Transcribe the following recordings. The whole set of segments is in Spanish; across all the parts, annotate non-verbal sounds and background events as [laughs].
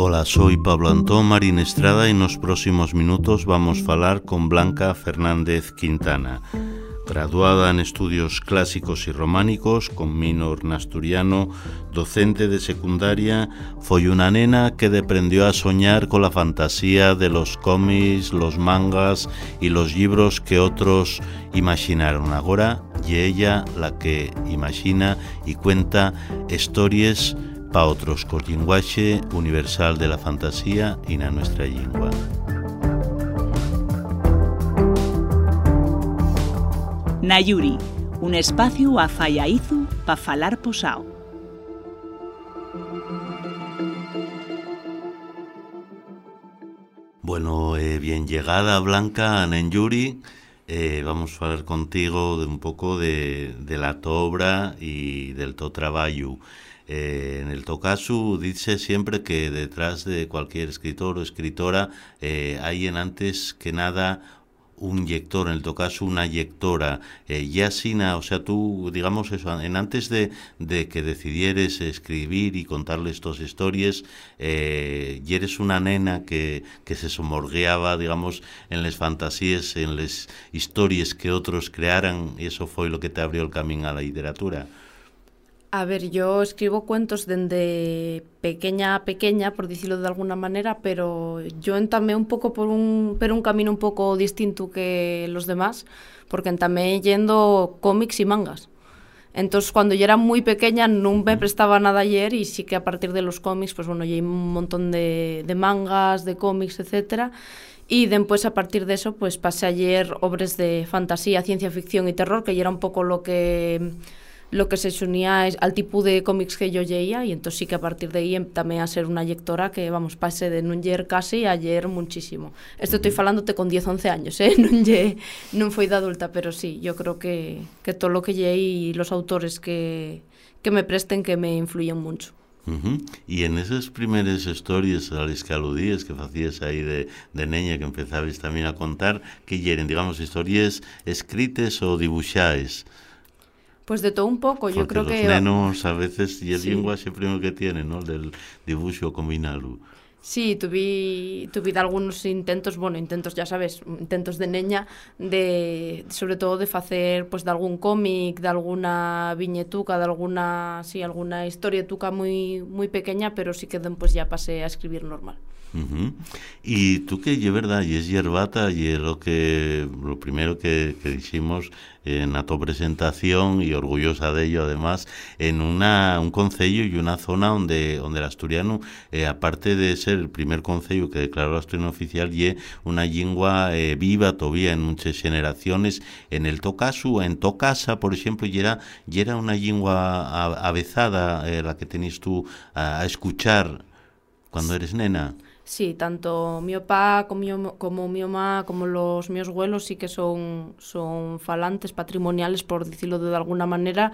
Hola, soy Pablo Antón Marín Estrada y en los próximos minutos vamos a hablar con Blanca Fernández Quintana. Graduada en estudios clásicos y románicos, con minor en asturiano, docente de secundaria, fue una nena que deprendió a soñar con la fantasía de los cómics, los mangas y los libros que otros imaginaron. Ahora, y ella la que imagina y cuenta historias para otros con lenguaje universal de la fantasía y na nuestra lengua. Nayuri, un espacio a Fallaizu para falar posao. Bueno, eh, bien llegada Blanca Nayuri. Eh, vamos a hablar contigo de un poco de, la tu obra y del tu trabajo. Eh, en el Tokasu dice siempre que detrás de cualquier escritor o escritora eh, hay en antes que nada un lector, en el Tokasu una lectora. Eh, ya Sina, o sea, tú, digamos eso, en antes de, de que decidieres escribir y contarle estas historias, eh, eres una nena que, que se somorgueaba, digamos, en las fantasías, en las historias que otros crearan, y eso fue lo que te abrió el camino a la literatura. A ver, yo escribo cuentos desde pequeña a pequeña, por decirlo de alguna manera, pero yo entamé un poco por un, pero un camino un poco distinto que los demás, porque entamé yendo cómics y mangas. Entonces, cuando yo era muy pequeña, no me prestaba nada ayer y sí que a partir de los cómics, pues bueno, hay un montón de, de mangas, de cómics, etcétera. Y después, a partir de eso, pues pasé ayer obras de fantasía, ciencia ficción y terror, que ya era un poco lo que lo que se unía es al tipo de cómics que yo leía y entonces sí que a partir de ahí también a ser una lectora que, vamos, pasé de non ller casi a ller muchísimo. Esto estoy falándote con 10, 11 años, eh? non, lle, non foi de adulta, pero sí, yo creo que, que todo lo que lleí y los autores que, que me presten que me influyen mucho. Uh -huh. Y en esas primeras historias a las que aludías, que hacías ahí de, de niña, que empezabais también a contar, que hieren, digamos, historias escritas o dibuixadas? Pues de todo un poco, yo creo los que... nenos a veces, y el Sí. lenguaje primero que tienen, ¿no? Del dibujo combinado. Sí, tuve, tuve algunos intentos, bueno, intentos, ya sabes, intentos de neña, de, sobre todo de hacer, pues, de algún cómic, de alguna viñetuca, de alguna, sí, alguna historietuca muy, muy pequeña, pero sí que pues ya pasé a escribir normal. Ujú. Y tú que es verdad, y es yerbata, y es lo que lo primero que, que dijimos en la tu presentación, y orgullosa de ello además, en una, un concello y una zona donde, donde el asturiano, eh, aparte de ser el primer concello que declaró asturiano oficial, y una lengua eh, viva todavía en muchas generaciones, en el Tocasu, en Tocasa, por ejemplo, y era, y era una lengua avezada, eh, la que tenéis tú a escuchar cuando eres nena. Sí, tanto mi papá como mi, como mi mamá, como los míos abuelos sí que son, son falantes patrimoniales, por decirlo de alguna manera,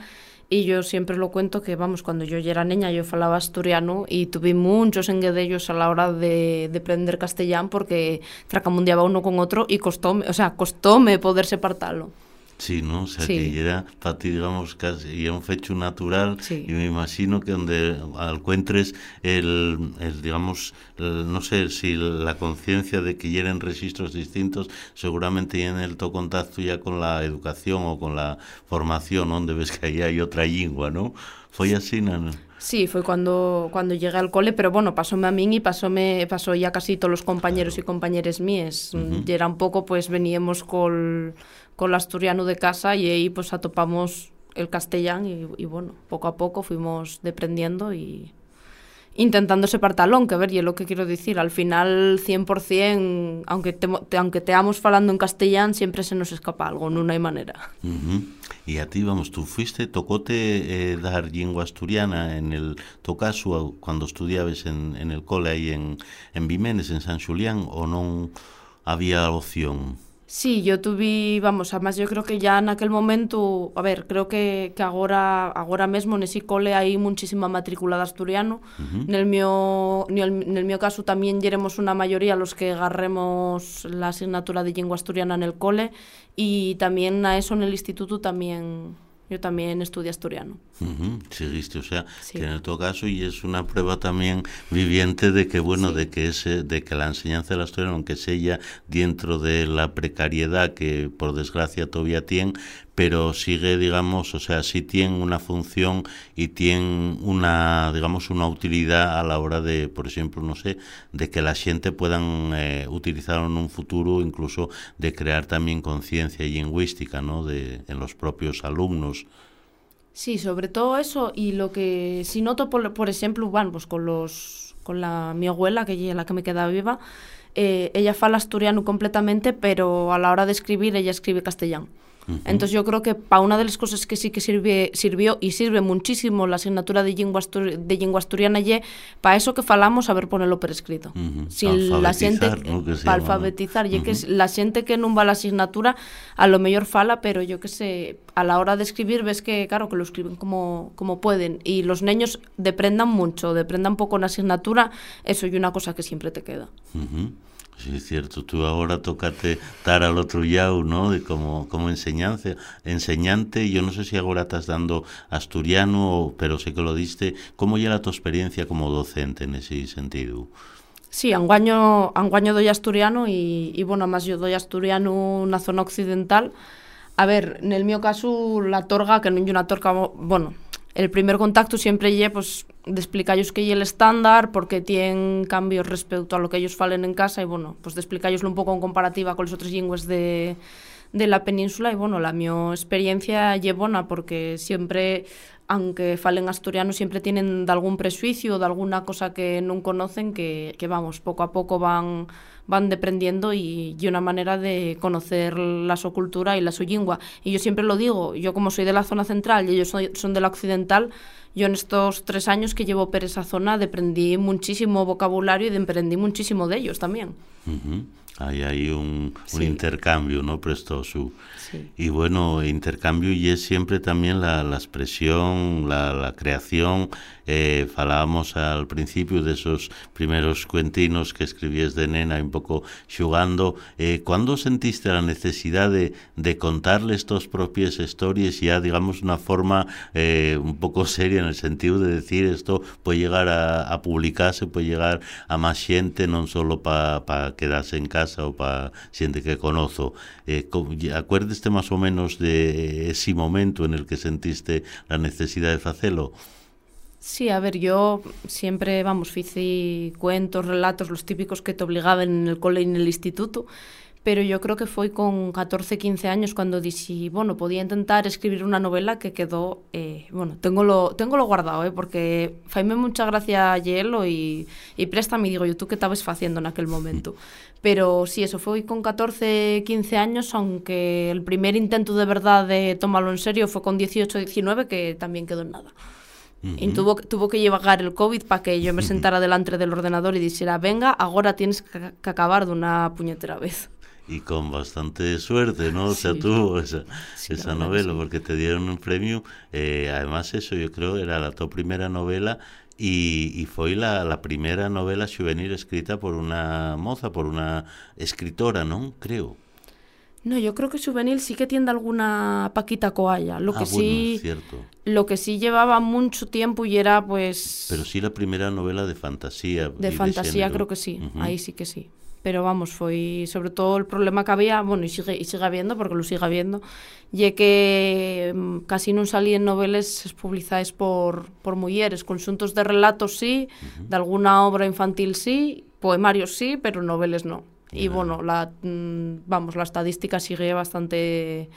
y yo siempre lo cuento que, vamos, cuando yo ya era niña yo falaba asturiano y tuve muchos enguedellos a la hora de, de aprender castellán porque tracamundeaba uno con otro y costóme, o sea, costóme poder separarlo. Sí, ¿no? O sea, Sí. que era para ti, digamos, casi un fecho natural Sí. y me imagino que donde encuentres el, el digamos, el- no sé si la conciencia de que hieren registros distintos, seguramente en el to contacto ya con la educación o con la formación, donde ves que ahí hay otra lengua, ¿no? Fue así, ¿no? Sí, fue cuando, cuando llegué al cole, pero bueno, pasóme a mí y pasóme, pasó ya casi todos los compañeros y compañeras mías. Y era un poco, pues veníamos con el asturiano de casa y ahí pues atopamos el castellán y bueno, poco a poco fuimos deprendiendo y intentando separar talón, que ver, é lo que quero dicir, al final 100%, aunque te, te, aunque teamos falando en castellán, sempre se nos escapa algo, non hai maneira. Uh -huh. E a ti, vamos, tú fuiste, tocote eh, dar lingua asturiana en el Tocasu cuando estudiabes en, en el cole aí en, en Vimenes, en San Xulián, ou non había opción? Sí, yo tuve, vamos, además yo creo que ya en aquel momento, a ver, creo que, que agora, agora mesmo nese cole hai muchísima matrícula de asturiano. Nel mío, nel, nel mío caso también yeremos una mayoría los que agarremos la asignatura de lengua asturiana en el cole y también a eso en el instituto también yo también estudié asturiano. Uh Seguiste, o sea, que en todo caso y es una prueba también viviente de que bueno, de que ese, de que la enseñanza del asturiano, aunque sea dentro de la precariedad que por desgracia todavía tiene, pero sigue, digamos, o sea, sí tiene una función y tiene una, digamos, una utilidad a la hora de, por ejemplo, no sé, de que la gente puedan eh, utilizarlo en un futuro, incluso de crear también conciencia lingüística, ¿no? De, en los propios alumnos. Sí, sobre todo eso y lo que si noto, por, por ejemplo, bueno, pues con los con la mi abuela, que es la que me queda viva, eh, ella fala asturiano completamente, pero a la hora de escribir ella escribe castellano. Entonces yo creo que para una de las cosas que sí que sirve, sirvió y sirve muchísimo la asignatura de lengua, de lengua asturiana y para eso que falamos saber ponerlo por escrito. Si la gente para alfabetizar, y que es, la gente que no va a la asignatura a lo mejor fala, pero yo que sé, a la hora de escribir ves que claro que lo escriben como, como pueden. Y los niños deprendan mucho, deprendan poco en asignatura, eso y una cosa que siempre te queda. Sí, es cierto. Tú ahora tocate estar al otro lado, ¿no? De como, como enseñanza, enseñante. Yo no sé si ahora estás dando asturiano, pero sé que lo diste. ¿Cómo llega tu experiencia como docente en ese sentido? Sí, anguaño, anguaño doy asturiano y, y bueno, más yo doy asturiano una zona occidental. A ver, en el mío caso, la torga, que no hay una torga, bueno, el primer contacto siempre lle pues, de explicarles que es el estándar, porque tienen cambios respecto a lo que ellos falen en casa, y bueno, pues de explicarles un poco en comparativa con los otros lenguas de, de la península, y bueno, la mi experiencia lle porque siempre aunque falen asturiano, siempre tienen de algún prejuicio, de alguna cosa que no conocen, que, que vamos, poco a poco van van deprendiendo y, y una manera de conocer la su cultura y la su lengua. Y yo siempre lo digo, yo como soy de la zona central y ellos son, son de la occidental, yo en estos tres años que llevo por esa zona aprendí muchísimo vocabulario y aprendí muchísimo de ellos también. Hay ahí un, un sí. intercambio, ¿no? Prestoso. Sí. Y bueno, intercambio y es siempre también la, la expresión, la, la creación. Eh, falábamos al principio de esos primeros cuentinos que escribías de nena, un poco jugando. Eh, ¿Cuándo sentiste la necesidad de, de contarles tus propias historias ya, digamos, una forma eh, un poco [laughs] seria en el sentido de decir esto puede llegar a, publicarse, puede llegar a más gente, no solo para pa quedarse en casa? ou para xente que conozo. Eh, acuérdeste máis ou menos de ese momento en el que sentiste a necesidade de facelo? Sí, a ver, yo siempre, vamos, fici cuentos, relatos, los típicos que te obligaban en el cole y en el instituto, pero yo creo que fue con 14, 15 años cuando dije, bueno, podía intentar escribir una novela que quedó, eh, bueno, tengo lo, tengo lo guardado, eh, porque faime mucha gracia a hielo y, y préstame, digo yo, tú qué estabas haciendo en aquel momento. [laughs] Pero sí, eso fue con 14, 15 años, aunque el primer intento de verdad de tomarlo en serio fue con 18, 19, que también quedó en nada. Uh -huh. Y tuvo, tuvo que llegar el COVID para que yo me sentara delante del ordenador y dijera, venga, ahora tienes que, que acabar de una puñetera vez y con bastante suerte, ¿no? O sea, sí. tuvo esa, sí, esa novela, sí. porque te dieron un premio. Eh, además, eso yo creo era la tu primera novela y, y fue la, la, primera novela juvenil escrita por una moza, por una escritora, ¿no? Creo. No, yo creo que juvenil sí que tiene alguna Paquita Coalla. Lo ah, que bueno, sí, cierto. lo que sí llevaba mucho tiempo y era pues. Pero sí la primera novela de fantasía. De fantasía, de creo que sí. Uh -huh. Ahí sí que sí pero vamos, foi sobre todo el problema que había, bueno, e sigue, e sigue habiendo, porque lo sigue habiendo, e que mm, casi non salían noveles publicadas por, por mulleres, conxuntos de relatos sí, uh -huh. de alguna obra infantil sí, poemarios sí, pero noveles no. Y bueno, la, mm, vamos, la estadística sigue bastante,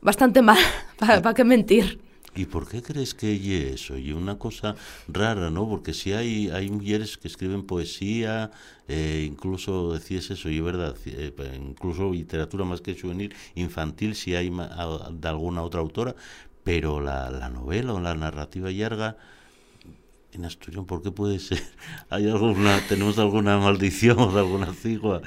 bastante mal, para [laughs] pa que mentir. ¿Y por qué crees que es eso? Y una cosa rara, ¿no? Porque si hay, hay mujeres que escriben poesía, eh, incluso decías eso, y es verdad, eh, incluso literatura más que juvenil, infantil, si hay de alguna otra autora, pero la, la novela o la narrativa larga en Asturias, ¿por qué puede ser? [laughs] ¿Hay alguna, tenemos alguna maldición o alguna cigua?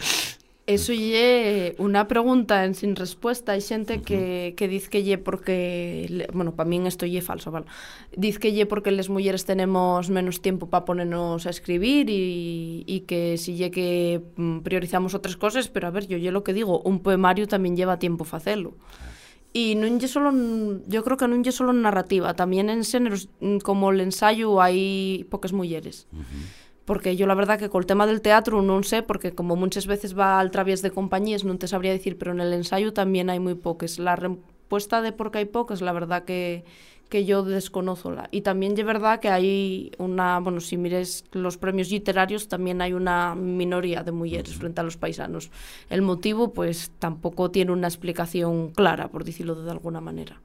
Eso lle una pregunta en sin respuesta. Hai xente que, que diz que lle porque... Bueno, para min isto lle falso, vale? Diz que lle porque les mulleres tenemos menos tempo para ponernos a escribir e, e que si lle que mm, priorizamos outras cosas, pero a ver, yo lle lo que digo, un poemario tamén lleva tiempo facelo. Y non lle solo, yo creo que non lle solo narrativa, tamén en xéneros mm, como el ensayo hai pocas mulleres. Uh -huh. Porque yo la verdad que col tema del teatro non sé, porque como muchas veces va al través de compañías, non te sabría decir, pero en el ensayo también hay muy pocas. La respuesta de por qué hay pocas, la verdad que que yo desconozco. La. Y también es verdad que hay una, bueno, si mires los premios literarios, también hay una minoría de mujeres frente a los paisanos. El motivo, pues, tampoco tiene una explicación clara, por decirlo de alguna manera.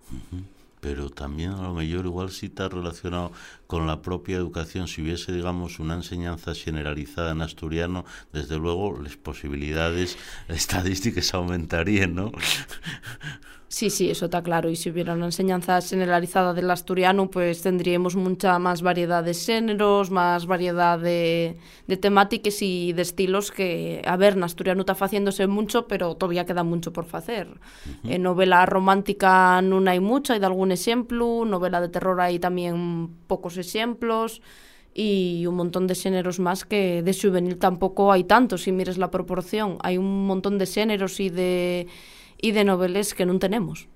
pero también a lo mejor igual sí está relacionado con la propia educación. Si hubiese, digamos, una enseñanza generalizada en asturiano, desde luego las posibilidades [laughs] estadísticas aumentarían, ¿no? [laughs] Sí, sí, eso está claro. Y si hubiera una enseñanza generalizada del asturiano, pues tendríamos mucha más variedad de géneros, más variedad de, de temáticas y de estilos que, a ver, en asturiano está haciéndose mucho, pero todavía queda mucho por hacer. Uh -huh. Novela romántica no hay mucha, hay de algún ejemplo, novela de terror hay también pocos ejemplos y un montón de géneros más que de juvenil tampoco hay tanto, si mires la proporción. Hay un montón de géneros y de y de noveles que non tenemos.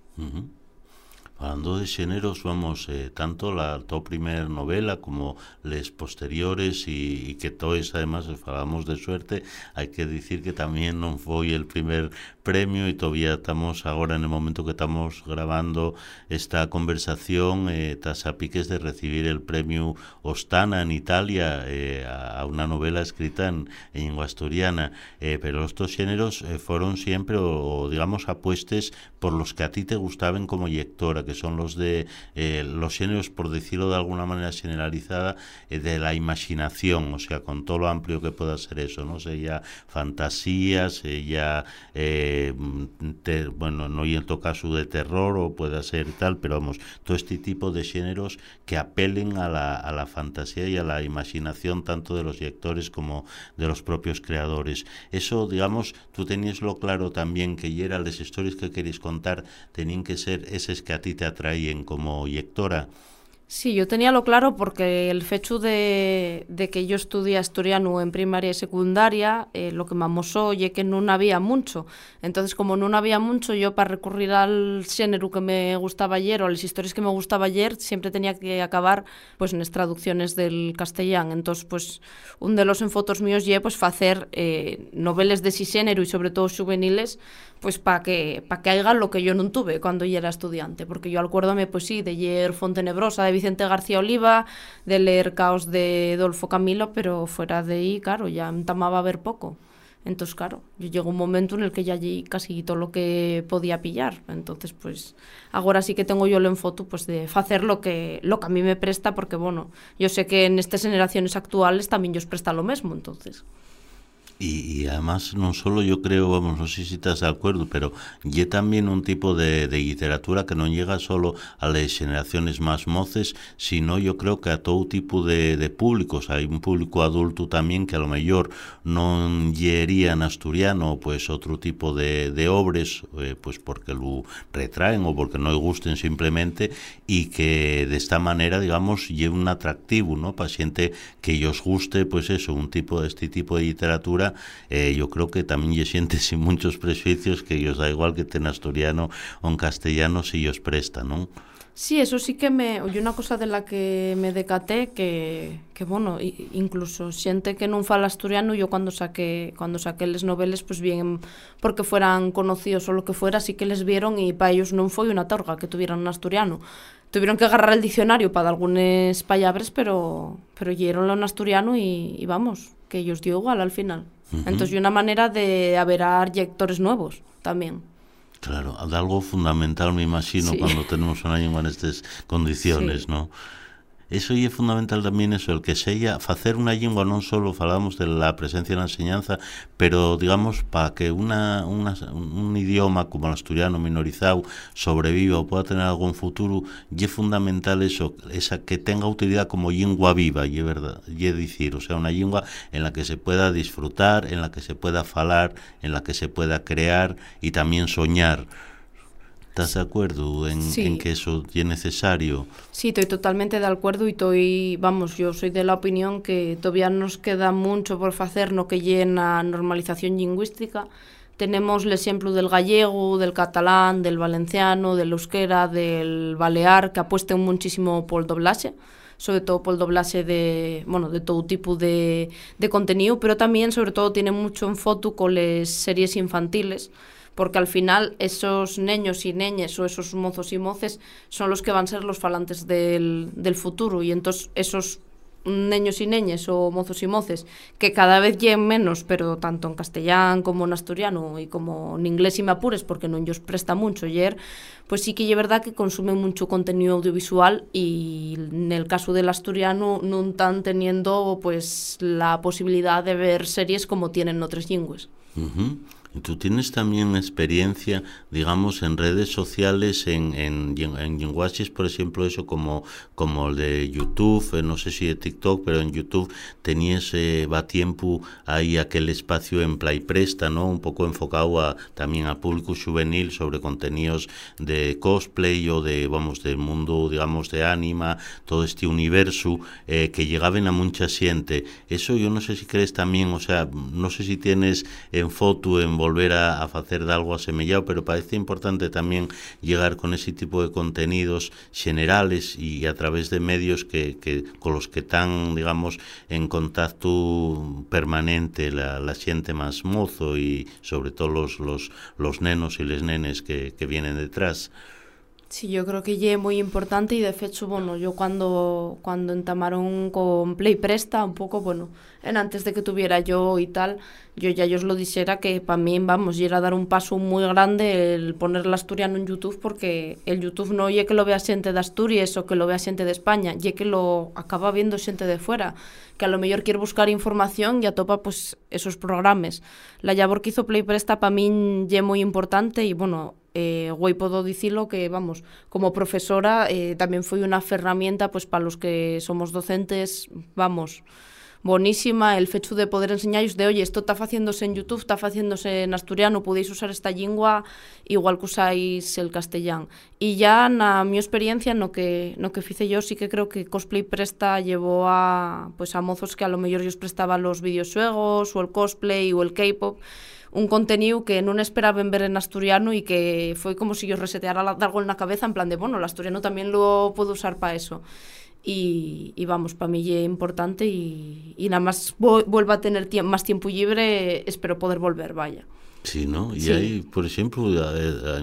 Hablando de xéneros, vamos, eh, tanto la to primer novela como les posteriores y, que todos además falamos de suerte, hai que dicir que tamén non foi el primer premio y todavía estamos ahora en el momento que estamos grabando esta conversación eh, de recibir el premio Ostana en Italia eh, a, una novela escrita en, en lengua asturiana. Eh, pero estos géneros fueron siempre o, digamos apuestes por los que a ti te gustaban como lectora son los de eh, los géneros por decirlo de alguna manera generalizada eh, de la imaginación o sea con todo lo amplio que pueda ser eso no sé ya fantasías ya eh, bueno, no hay en todo caso de terror o pueda ser tal, pero vamos, todo este tipo de géneros que apelen a la, a la fantasía y a la imaginación tanto de los lectores como de los propios creadores. Eso, digamos, tú tenías lo claro también que ya eran las historias que queréis contar, tenían que ser esas que a ti te atraen como lectora. Sí, yo tenía lo claro porque el fecho de, de que yo estudié asturiano en primaria y secundaria, eh, lo que me amosó oye que no había mucho. Entonces, como no había mucho, yo para recurrir al género que me gustaba ayer o a las historias que me gustaba ayer, siempre tenía que acabar pues en las traducciones del castellano. Entonces, pues, un de los enfotos míos ye pues hacer eh, noveles de ese género y sobre todo juveniles, pues para que, pa que lo que yo no tuve cuando yo era estudiante. Porque yo acuérdame, pues sí, de leer Fontenebrosa de Vicente García Oliva, de leer Caos de Dolfo Camilo, pero fuera de ahí, claro, ya me tamaba ver poco. Entonces, claro, yo llegó un momento en el que ya allí casi todo lo que podía pillar. Entonces, pues, ahora sí que tengo yo lo en foto, pues, de hacer lo que, lo que a mí me presta, porque, bueno, yo sé que en estas generaciones actuales también yo os presta lo mismo, entonces. Y, y, además no solo yo creo, vamos, no sé si estás de acuerdo, pero ya también un tipo de, de, literatura que no llega solo a las generaciones más moces, sino yo creo que a todo tipo de, de públicos. Hay un público adulto también que a lo mejor no llegaría en asturiano, pues otro tipo de, de obras, eh, pues porque lo retraen o porque no le gusten simplemente, y que de esta manera, digamos, lleve un atractivo, ¿no? Para gente que ellos guste, pues eso, un tipo de este tipo de literatura eh, yo creo que también se siente sin muchos prejuicios que ellos da igual que ten asturiano o en castellano si ellos prestan, ¿no? Sí, eso sí que me... Oye, una cosa de la que me decaté que, que bueno, incluso siente que non fala asturiano, yo cuando saqué, cuando saqué les noveles, pues bien, porque fueran conocidos o lo que fuera, sí que les vieron y para ellos non foi unha torga que tuvieran un asturiano. Tuvieron que agarrar el diccionario para algunas palabras, pero, pero llegaronlo en asturiano y, y vamos, que ellos dio igual al final. Uh -huh. Entonces, y una manera de haber lectores nuevos también. Claro, algo fundamental, me imagino, sí. cuando tenemos una lengua en estas condiciones, sí. ¿no? Eso es fundamental también eso, el que sella hacer una lengua non solo falamos de la presencia en la enseñanza, pero digamos para que una, una, un idioma como el asturiano minorizado sobreviva o pueda tener algún futuro, es fundamental eso, esa que tenga utilidad como lengua viva, y verdad, y decir, o sea, una lengua en la que se pueda disfrutar, en la que se pueda falar, en la que se pueda crear y también soñar. ¿Estás de acuerdo en, sí. en, que eso es necesario? Sí, estoy totalmente de acuerdo y estoy, vamos, yo soy de la opinión que todavía nos queda mucho por hacer no que llena normalización lingüística, tenemos el ejemplo del gallego, del catalán, del valenciano, del euskera, del balear, que apuesten muchísimo por el doblaje sobre todo por el doblaje de, bueno, de todo tipo de, de contenido, pero también, sobre todo, tiene mucho en foto con las series infantiles, porque al final esos niños y niñas o esos mozos y moces son los que van a ser los falantes del, del futuro y entonces esos neños y neñes o mozos y moces que cada vez lleguen menos, pero tanto en castellán como en asturiano y como en inglés y me apures porque no ellos presta mucho ayer, pues sí que es verdad que consumen mucho contenido audiovisual y en el caso del asturiano no están teniendo pues la posibilidad de ver series como tienen otras lingües. Tú tienes también experiencia, digamos, en redes sociales, en, en, en lenguajes, por ejemplo, eso como, como el de YouTube, eh, no sé si de TikTok, pero en YouTube tenías, eh, va tiempo ahí aquel espacio en Play Presta, ¿no? Un poco enfocado a, también a público juvenil sobre contenidos de cosplay o de, vamos, del mundo, digamos, de anima, todo este universo eh, que llegaban a mucha gente. Eso yo no sé si crees también, o sea, no sé si tienes en foto, en volver a, hacer de algo asemillado, pero parece importante también llegar con ese tipo de contenidos generales y a través de medios que, que con los que están, digamos, en contacto permanente la, la gente más mozo y sobre todo los, los, los nenos y les nenes que vienen detrás. Sí, yo creo que es muy importante y de hecho, bueno, yo cuando, cuando entamaron con Play Presta, un poco, bueno, en antes de que tuviera yo y tal, yo ya yo os lo dijera que para mí, vamos, era dar un paso muy grande el poner el asturiano en YouTube porque el YouTube no oye que lo vea gente de Asturias o que lo vea gente de España, y que lo acaba viendo gente de fuera, que a lo mejor quiere buscar información y atopa pues esos programas. La labor que hizo Play Presta para mí es muy importante y bueno, eh, guai podo dicilo que, vamos, como profesora eh, tamén foi unha ferramenta pues, pois, para los que somos docentes, vamos, bonísima el fecho de poder enseñaros de, oye, esto está facéndose en YouTube, está facéndose en asturiano, podéis usar esta lingua igual que usáis el castellán. E ya na mi experiencia no que no que fice yo sí que creo que cosplay presta llevó a pues a mozos que a lo mellor os prestaban los videojuegos o el cosplay o el K-pop un contenido que no esperaban ver en asturiano y que fue como si yo reseteara algo en la cabeza en plan de, bueno, el asturiano también lo puedo usar para eso. Y, vamos, para mí es importante y, y nada más vuelva a tener más tiempo libre, espero poder volver, vaya. Sí, ¿no? Y sí. hay, por ejemplo,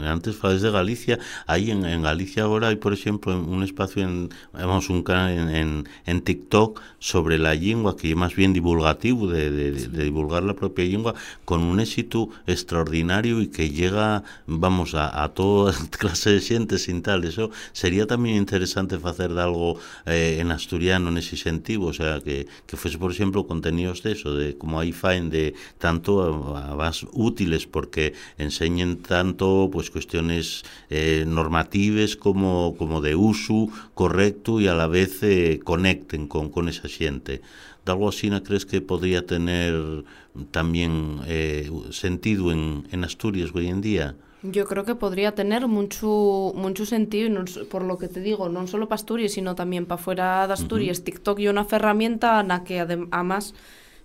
antes falabas de Galicia, hay en, en, Galicia ahora hay, por ejemplo, un espacio, en, vamos, un canal en, en, en TikTok sobre la lengua, que es más bien divulgativo, de, de, sí. de, divulgar la propia lengua, con un éxito extraordinario y que llega, vamos, a, a toda [laughs] clase de gente sin tal. Eso sería también interesante hacer de algo eh, en asturiano en ese sentido, o sea, que, que fuese, por ejemplo, contenidos de eso, de como hay faen de tanto a, a más útil útiles porque enseñen tanto pues cuestiones eh, normativas como, como de uso correcto y a la vez eh, conecten con, con esa gente. ¿De algo así no crees que podría tener también eh, sentido en, en Asturias hoy en día? Yo creo que podría tener mucho, mucho sentido, por lo que te digo, no solo para Asturias, sino también para fuera de Asturias. Uh -huh. TikTok y una herramienta en la que además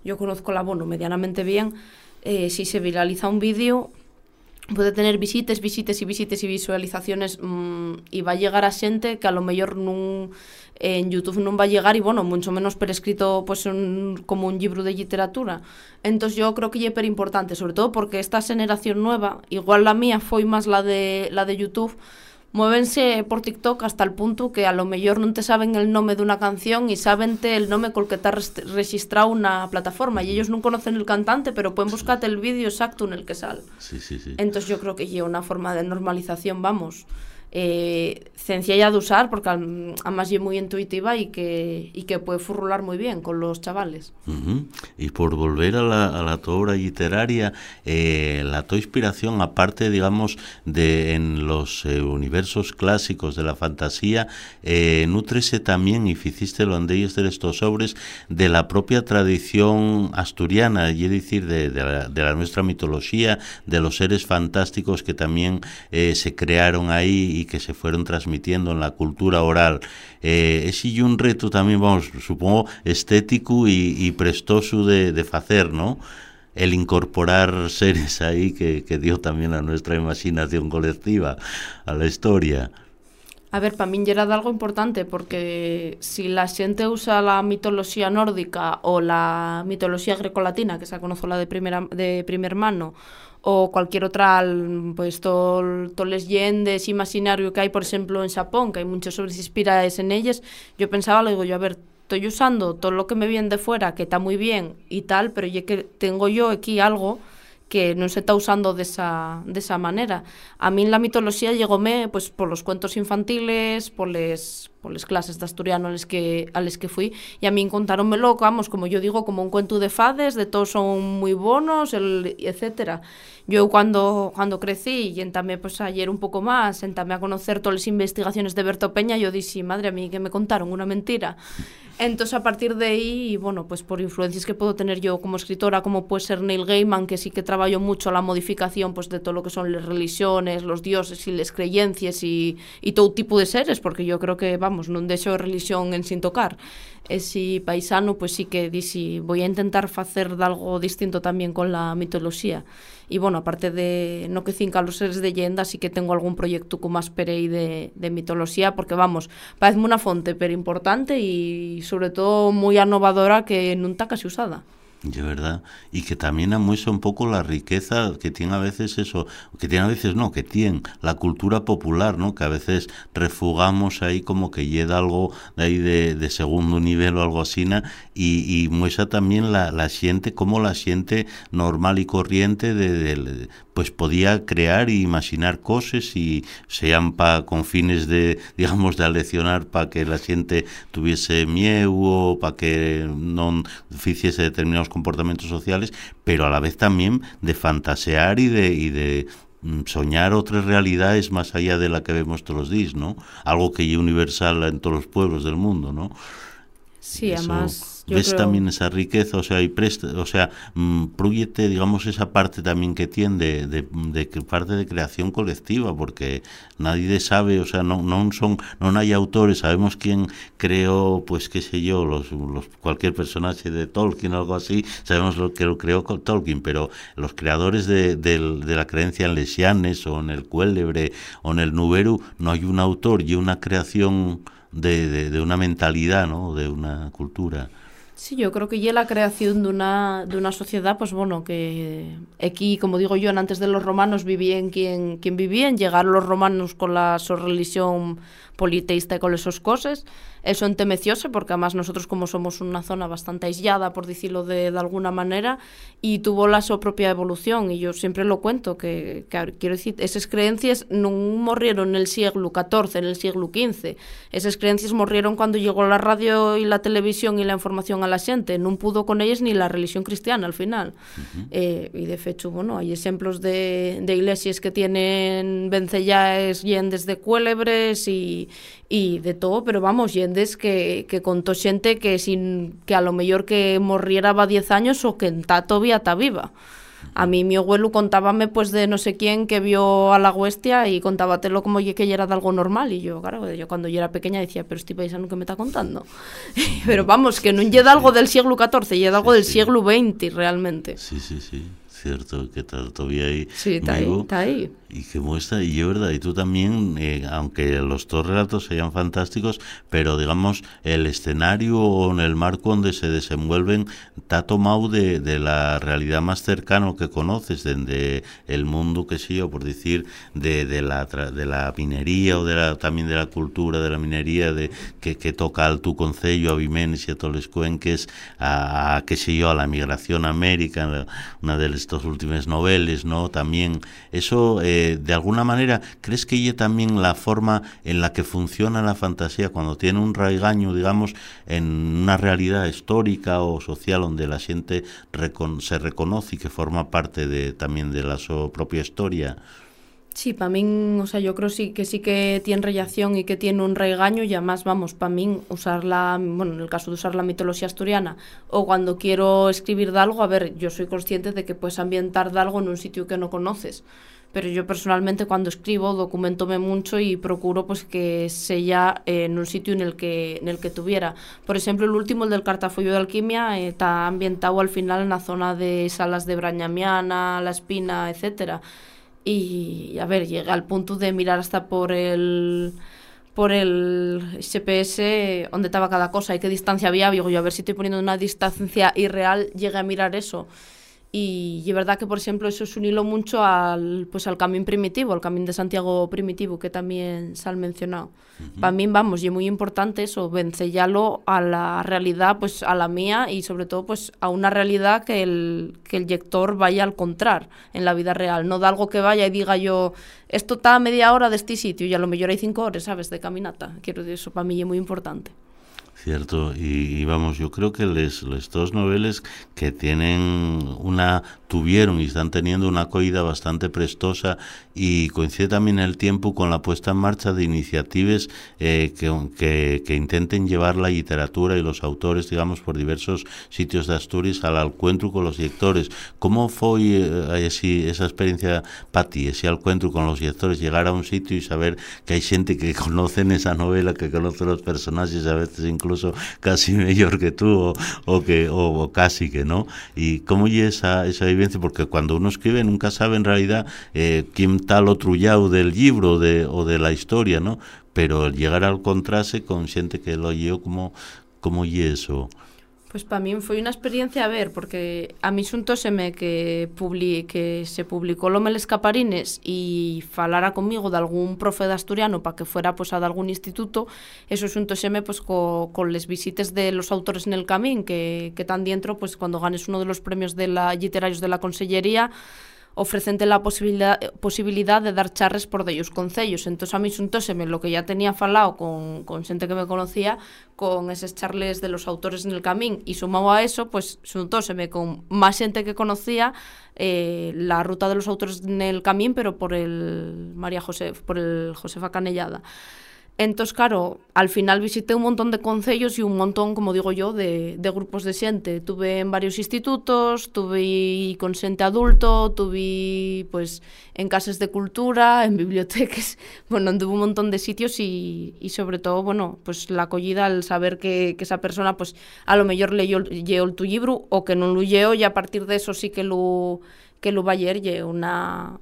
yo conozco la bono medianamente bien, eh, si se viraliza un vídeo, puede tener visites, visites y visites y visualizaciones mmm, y va a llegar a xente que a lo mellor nun, en YouTube non va a llegar y bueno, mucho menos per escrito pues un, como un libro de literatura. Entonces yo creo que é per importante, sobre todo porque esta generación nueva, igual la mía foi máis la de, la de YouTube, muévense por TikTok hasta el punto que a lo mellor non te saben el nome dunha canción e sabente el nome col que está registrado unha plataforma e ellos non conocen el cantante pero poden buscarte el vídeo exacto en el que sal. Sí, sí, sí. Entón yo creo que é unha forma de normalización, vamos. Eh, sencilla de usar porque además es muy intuitiva y que, y que puede furrular muy bien con los chavales. Y por volver a la, a tu obra literaria, eh, la tu inspiración, aparte, digamos, de en los eh, universos clásicos de la fantasía, eh, nutrese también, y hiciste lo ellos de estos sobres, de la propia tradición asturiana, y es decir, de, de, la, de la nuestra mitología, de los seres fantásticos que también eh, se crearon ahí y que se fueron transmitiendo en la cultura oral. Eh, es y un reto también, vamos, supongo, estético y, y prestoso de, de hacer, ¿no? el incorporar seres ahí que, que dio también a nuestra imaginación colectiva, a la historia. A ver, para mí era algo importante porque si la xente usa la mitología nórdica o la mitología grecolatina, que se conoce la de, primera, de primer mano, o cualquier otra, pues todas to leyendas, imaginario que hay, por ejemplo, en Japón, que hay muchos obras inspiradas en ellas, yo pensaba, le digo yo, a ver, estoy usando todo lo que me viene de fuera, que está muy bien y tal, pero ya que tengo yo aquí algo que non se está usando desa, desa maneira. A min la mitoloxía llegoume pois, polos cuentos infantiles, poles, poles clases de asturiano ales que, ales que fui, e a min contáronmelo, vamos, como yo digo, como un cuento de fades, de todos son moi bonos, el, etcétera. Yo cuando, cuando crecí y entamé pues ayer un poco más, entamé a conocer todas las investigaciones de Berto Peña, yo dije, madre mía, que me contaron una mentira. Entonces, a partir de ahí, bueno, pues por influencias que puedo tener yo como escritora, como puede ser Neil Gaiman, que sí que trabajo mucho la modificación pues de todo lo que son las religiones, los dioses y las creencias y, y todo tipo de seres, porque yo creo que, vamos, no dejo religión en sin tocar. ese paisano, pois pues, sí que dixi, voy a intentar facer algo distinto tamén con la mitoloxía. E, bueno, aparte de no que cinca los seres de leyenda, sí que tengo algún proyecto con más asperei de, de mitoloxía, porque, vamos, parece una fonte pero importante e, sobre todo, moi anovadora que nunca casi usada. De verdad. Y que también amuesa un poco la riqueza que tiene a veces eso, que tiene a veces no, que tiene la cultura popular, ¿no? Que a veces refugamos ahí como que llega algo de ahí de, segundo nivel o algo así, y, y muestra también la, la siente, como la siente normal y corriente de, de, pues podía crear e imaginar cosas y sean pa, con fines de, [laughs] digamos, de aleccionar para que la gente tuviese miedo o para que no hiciese determinados comportamientos sociales, pero a la vez también de fantasear y de, y de mm, soñar otras realidades más allá de la que vemos todos los días, ¿no? Algo que es universal en todos los pueblos del mundo, ¿no? Sí, además ves también esa riqueza, o sea, y presta, o sea, mmm, digamos, esa parte también que tiene de, de, parte de creación colectiva, porque nadie sabe, o sea, no, no son, no hay autores, sabemos quién creó, pues qué sé yo, los, los cualquier personaje de Tolkien o algo así, sabemos lo que lo creó Tolkien, pero los creadores de, de, de la creencia en Lesianes o en el Cuélebre o en el Nuberu, no hay un autor y una creación de, de, de una mentalidad, ¿no? De una cultura. Sí, yo creo que ya la creación de una, de una sociedad, pues bueno, que aquí, como digo yo, antes de los romanos vivían quien, quien vivían, llegaron los romanos con la su religión politeísta y con esas cosas, eso entemecióse, porque además nosotros como somos una zona bastante aislada, por decirlo de, de alguna manera, y tuvo la su propia evolución, y yo siempre lo cuento, que, que quiero decir, esas creencias no morrieron en el siglo XIV, en el siglo XV, esas creencias morrieron cuando llegó la radio y la televisión y la información a la xente, non pudo con elles ni la religión cristiana al final. Uh -huh. eh, e de fecho, bueno, hai exemplos de, de iglesias que tienen vencellaes yendes de cuélebres e e de todo, pero vamos, yendes que, que contó xente que sin que a lo mellor que morriera va 10 años o que en tato vía ta viva. Uh A mí mi abuelo contábame pues de no sé quién que vio a la huestia y contábatelo como que era de algo normal y yo, claro, yo cuando yo era pequeña decía, pero este paisano que me está contando. [laughs] pero vamos, que no llega algo del siglo XIV, llega algo del siglo XX realmente. Sí, sí, sí cierto que todavía ahí sí, está ahí, está ahí. Y que muestra, y es verdad, y tú también, eh, aunque los dos relatos sean fantásticos, pero digamos, el escenario o en el marco donde se desenvuelven está tomado de, de la realidad más cercana que conoces, de, el mundo que sí, o por decir, de, de, la, de la minería o de la, también de la cultura de la minería, de que, que toca al tu concello, a Vimenes y a todos los cuenques, a, a, qué sé yo, a la migración a América, una de dos últimas novelas, ¿no? También, eso, eh, de alguna manera, ¿crees que ella también la forma en la que funciona la fantasía cuando tiene un raigaño, digamos, en una realidad histórica o social donde la gente recon se reconoce y que forma parte de, también de la su propia historia? Sí, para mí, o sea, yo creo sí que sí que tiene relación y que tiene un regaño y además, vamos, para mí usar la, bueno, en el caso de usar la mitología asturiana o cuando quiero escribir de algo, a ver, yo soy consciente de que puedes ambientar de algo en un sitio que no conoces, pero yo personalmente cuando escribo documentome mucho y procuro pues que sea eh, en un sitio en el que en el que tuviera. Por ejemplo, el último, el del Cartafolio de Alquimia, eh, está ambientado al final en la zona de Salas de Brañamiana, La Espina, etcétera y a ver, llega al punto de mirar hasta por el por el GPS dónde estaba cada cosa y qué distancia había, digo yo, a ver si estoy poniendo una distancia irreal, llegué a mirar eso. Y es verdad que, por ejemplo, eso es un hilo mucho al, pues, al camino primitivo, al camino de Santiago primitivo, que también se ha mencionado. Para mí, vamos, y es muy importante eso, vencellarlo a la realidad, pues a la mía y sobre todo pues a una realidad que el, que el lector vaya a encontrar en la vida real, no de algo que vaya y diga yo, esto está a media hora de este sitio y a lo mejor hay cinco horas, ¿sabes?, de caminata. Quiero decir, eso para mí es muy importante. Cierto, y, vamos, yo creo que les, les dos noveles que tienen una, tuvieron y están teniendo una acogida bastante prestosa y coincide también el tiempo con la puesta en marcha de iniciativas eh, que, que, intenten llevar la literatura y los autores, digamos, por diversos sitios de Asturias al encuentro con los lectores. ¿Cómo fue eh, esa experiencia para ti, ese encuentro con los lectores, llegar a un sitio y saber que hay gente que [laughs] conocen esa novela, que conoce los personajes, a veces incluso casi [laughs] mejor que tú o, que o, casi que no y cómo y esa, esa vivencia porque cuando uno escribe nunca sabe en realidad eh, quién tal o trullado del libro de, o de la historia no pero llegar al contraste consciente que lo llevo como como y eso Pues para mí foi unha experiencia a ver, porque a mí xuntóseme que, publi, que se publicou Lomel Escaparines e falara comigo de algún profe de asturiano para que fuera pues, a de algún instituto, eso xuntóseme pues, co, con les visites de los autores en el camín, que, que tan dentro, pues, cuando ganes uno de los premios de la, literarios de la Consellería, ofrecente la posibilidad, eh, posibilidad de dar charres por dellos concellos. Entón, a mí xuntóseme lo que ya tenía falado con, con xente que me conocía con eses charles de los autores en el camín e sumado a eso, pues xuntóseme con máis xente que conocía eh, la ruta de los autores en el camín, pero por el María José, por el Josefa Canellada. Entonces, claro, al final visité un montón de concellos y un montón, como digo yo, de, grupos de xente. Tuve en varios institutos, tuve con xente adulto, tuve pues en casas de cultura, [laughs] en bibliotecas, [laughs] bueno, anduve un montón de sitios y, sobre todo, bueno, pues la acogida al saber que, esa persona, pues a lo mejor leyó, leyó tu libro o que no lo leyó y a partir de eso sí que lo, que lo va a leer, una,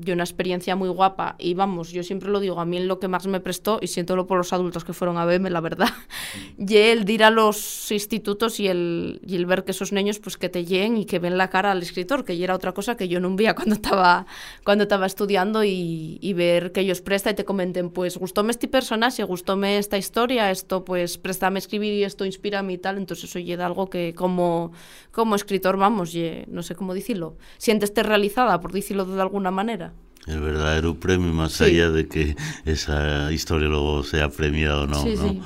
yo una experiencia muy guapa y vamos, yo siempre lo digo, a mí en lo que más me prestó, y siéntolo por los adultos que fueron a verme, la verdad, [laughs] y el ir a los institutos y el, y el ver que esos niños pues que te lleguen y que ven la cara al escritor, que ya era otra cosa que yo no veía cuando estaba, cuando estaba estudiando y, y ver que ellos presta y te comenten, pues gustóme este personaje, gustóme esta historia, esto pues préstame escribir y esto inspira a mí y tal, entonces eso llega algo que como, como escritor, vamos, ye, no sé cómo decirlo, siénteste realizada, por decirlo de alguna manera. El verdadero premio, más sí. allá de que esa historia luego sea premiada o no. Sí, ¿no? sí.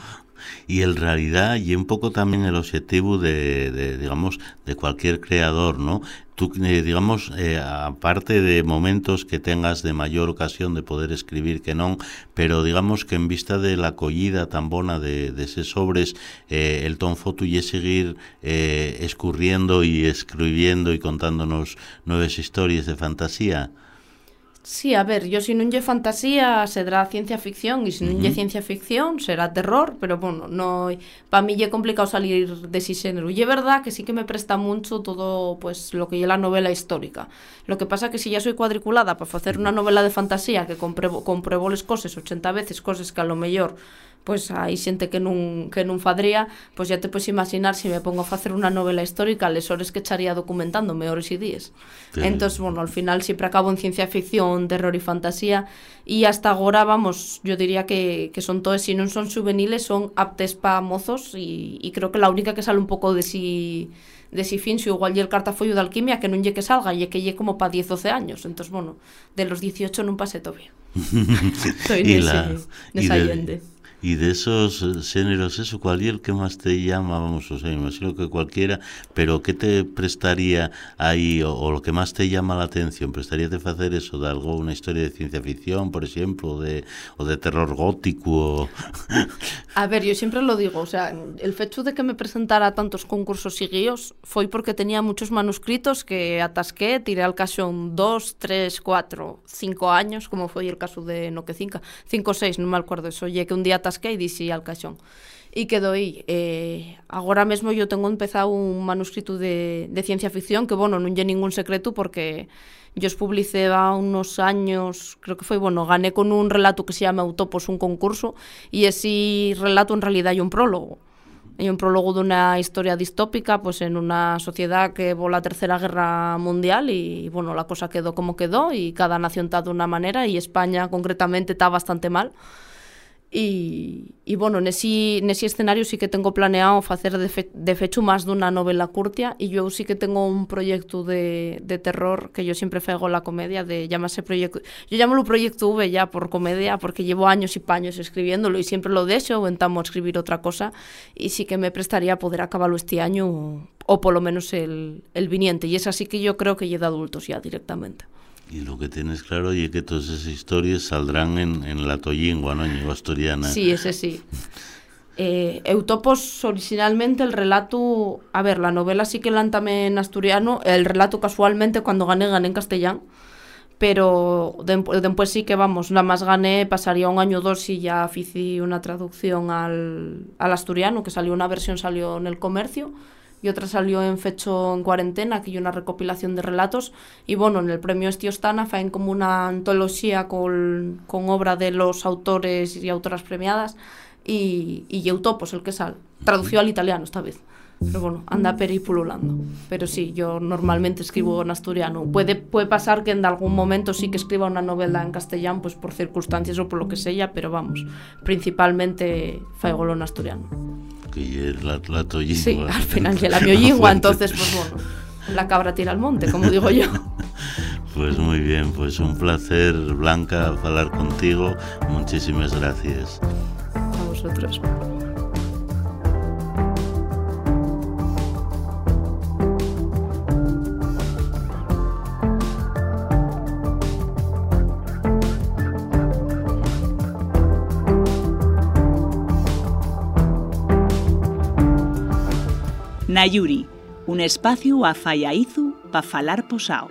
Y en realidad, y un poco también el objetivo de, de digamos, de cualquier creador, ¿no? Tú, eh, digamos, eh, aparte de momentos que tengas de mayor ocasión de poder escribir que non, pero digamos que en vista de la acollida tan bona de, de ese sobres, eh, el ton foto y seguir eh, escurriendo y escribiendo y contándonos nuevas historias de fantasía. Sí, a ver, yo si non lle fantasía será ciencia ficción e se non lle uh -huh. ciencia ficción será terror, pero bueno, no para mí lle complicado salir de ese xénero. E é verdad que sí que me presta mucho todo pues lo que é la novela histórica. Lo que pasa que si ya soy cuadriculada para facer unha novela de fantasía que compruebo, compruebo les coses 80 veces, coses que a lo mellor pois hai xente que non, que non fadría, pois ya te podes imaginar se me pongo a facer unha novela histórica, les horas que echaría documentándome horas e días. Sí. Entón, bueno, al final sempre acabo en ciencia ficción, terror e fantasía, e hasta agora, vamos, yo diría que, que son todos, si non son juveniles, son aptes pa mozos, e, e creo que la única que sale un pouco de si de si finxo igual lle el cartafollo de alquimia que non lle que salga, lle que lle como pa 10 12 años. Entón, bueno, de los 18 non pasé todavía. [laughs] Estoy y la, de. Y de esos eh, géneros, eso, ¿cuál es el que más te llama? Vamos, o sea, imagino que cualquiera, pero ¿qué te prestaría ahí, o, lo que más te llama la atención? ¿Prestaría de hacer eso, de algo, una historia de ciencia ficción, por ejemplo, de, o de terror gótico? [laughs] A ver, yo siempre lo digo, o sea, el hecho de que me presentara tantos concursos seguidos fue porque tenía muchos manuscritos que atasqué, tiré al caso dos, tres, cuatro, cinco años, como fue el caso de No que cinco, o seis, non me acuerdo eso, lle que un día atasqué e dixi al caixón. E quedou aí. Eh, agora mesmo eu tengo empezado un manuscrito de, de ciencia ficción que, bueno, non lle ningún secreto porque yo os publicé há unos años, creo que foi, bueno, gané con un relato que se llama Autopos un concurso e ese relato en realidad é un prólogo. Hay un prólogo de una historia distópica pues en una sociedad que hubo la Tercera Guerra Mundial y bueno, la cosa quedó como quedó y cada nación está de una manera y España concretamente está bastante mal. Y, y bueno, nesi, nesi escenario sí que tengo planeado facer de, fe, de fecho máis dunha novela curtia e eu sí que tengo un proxecto de, de terror que yo sempre fego la comedia de llamase proyecto yo llamo lo proyecto V ya por comedia porque llevo años y paños escribiéndolo y siempre lo deixo o entamo a escribir outra cosa e sí que me prestaría poder acabarlo este año o, o polo menos el, el viniente e es así que yo creo que lle de adultos ya directamente. Y lo que tienes claro es que todas esas historias saldrán en, en la toyingua, ¿no? En asturiana. Sí, ese sí. Eh, Eutopos originalmente el relato, a ver, la novela sí que la también en asturiano, el relato casualmente cuando gané gané en castellano, pero después sí que vamos, nada más gané, pasaría un año o dos y ya hice una traducción al, al asturiano, que salió una versión, salió en el comercio, y otra salió en Fecho en Cuarentena, que hay una recopilación de relatos. Y bueno, en el premio Estiostana faen como una antología con, con obra de los autores y autoras premiadas y, y Eutopos, el que sale. Tradució al italiano esta vez. Pero bueno, anda peripululando. Pero sí, yo normalmente escribo en asturiano. Puede, puede pasar que en algún momento sí que escriba una novela en castellano, pues por circunstancias o por lo que sea, pero vamos, principalmente faigolo en asturiano que es la, la. Sí, al [laughs] final que la miojingua, entonces pues bueno, la cabra tira al monte, como digo yo. [laughs] Pues muy bien, pues un placer, Blanca, hablar contigo. Muchísimas gracias. A vosotros. Nayuri, un espacio a Faiaizu para falar posao.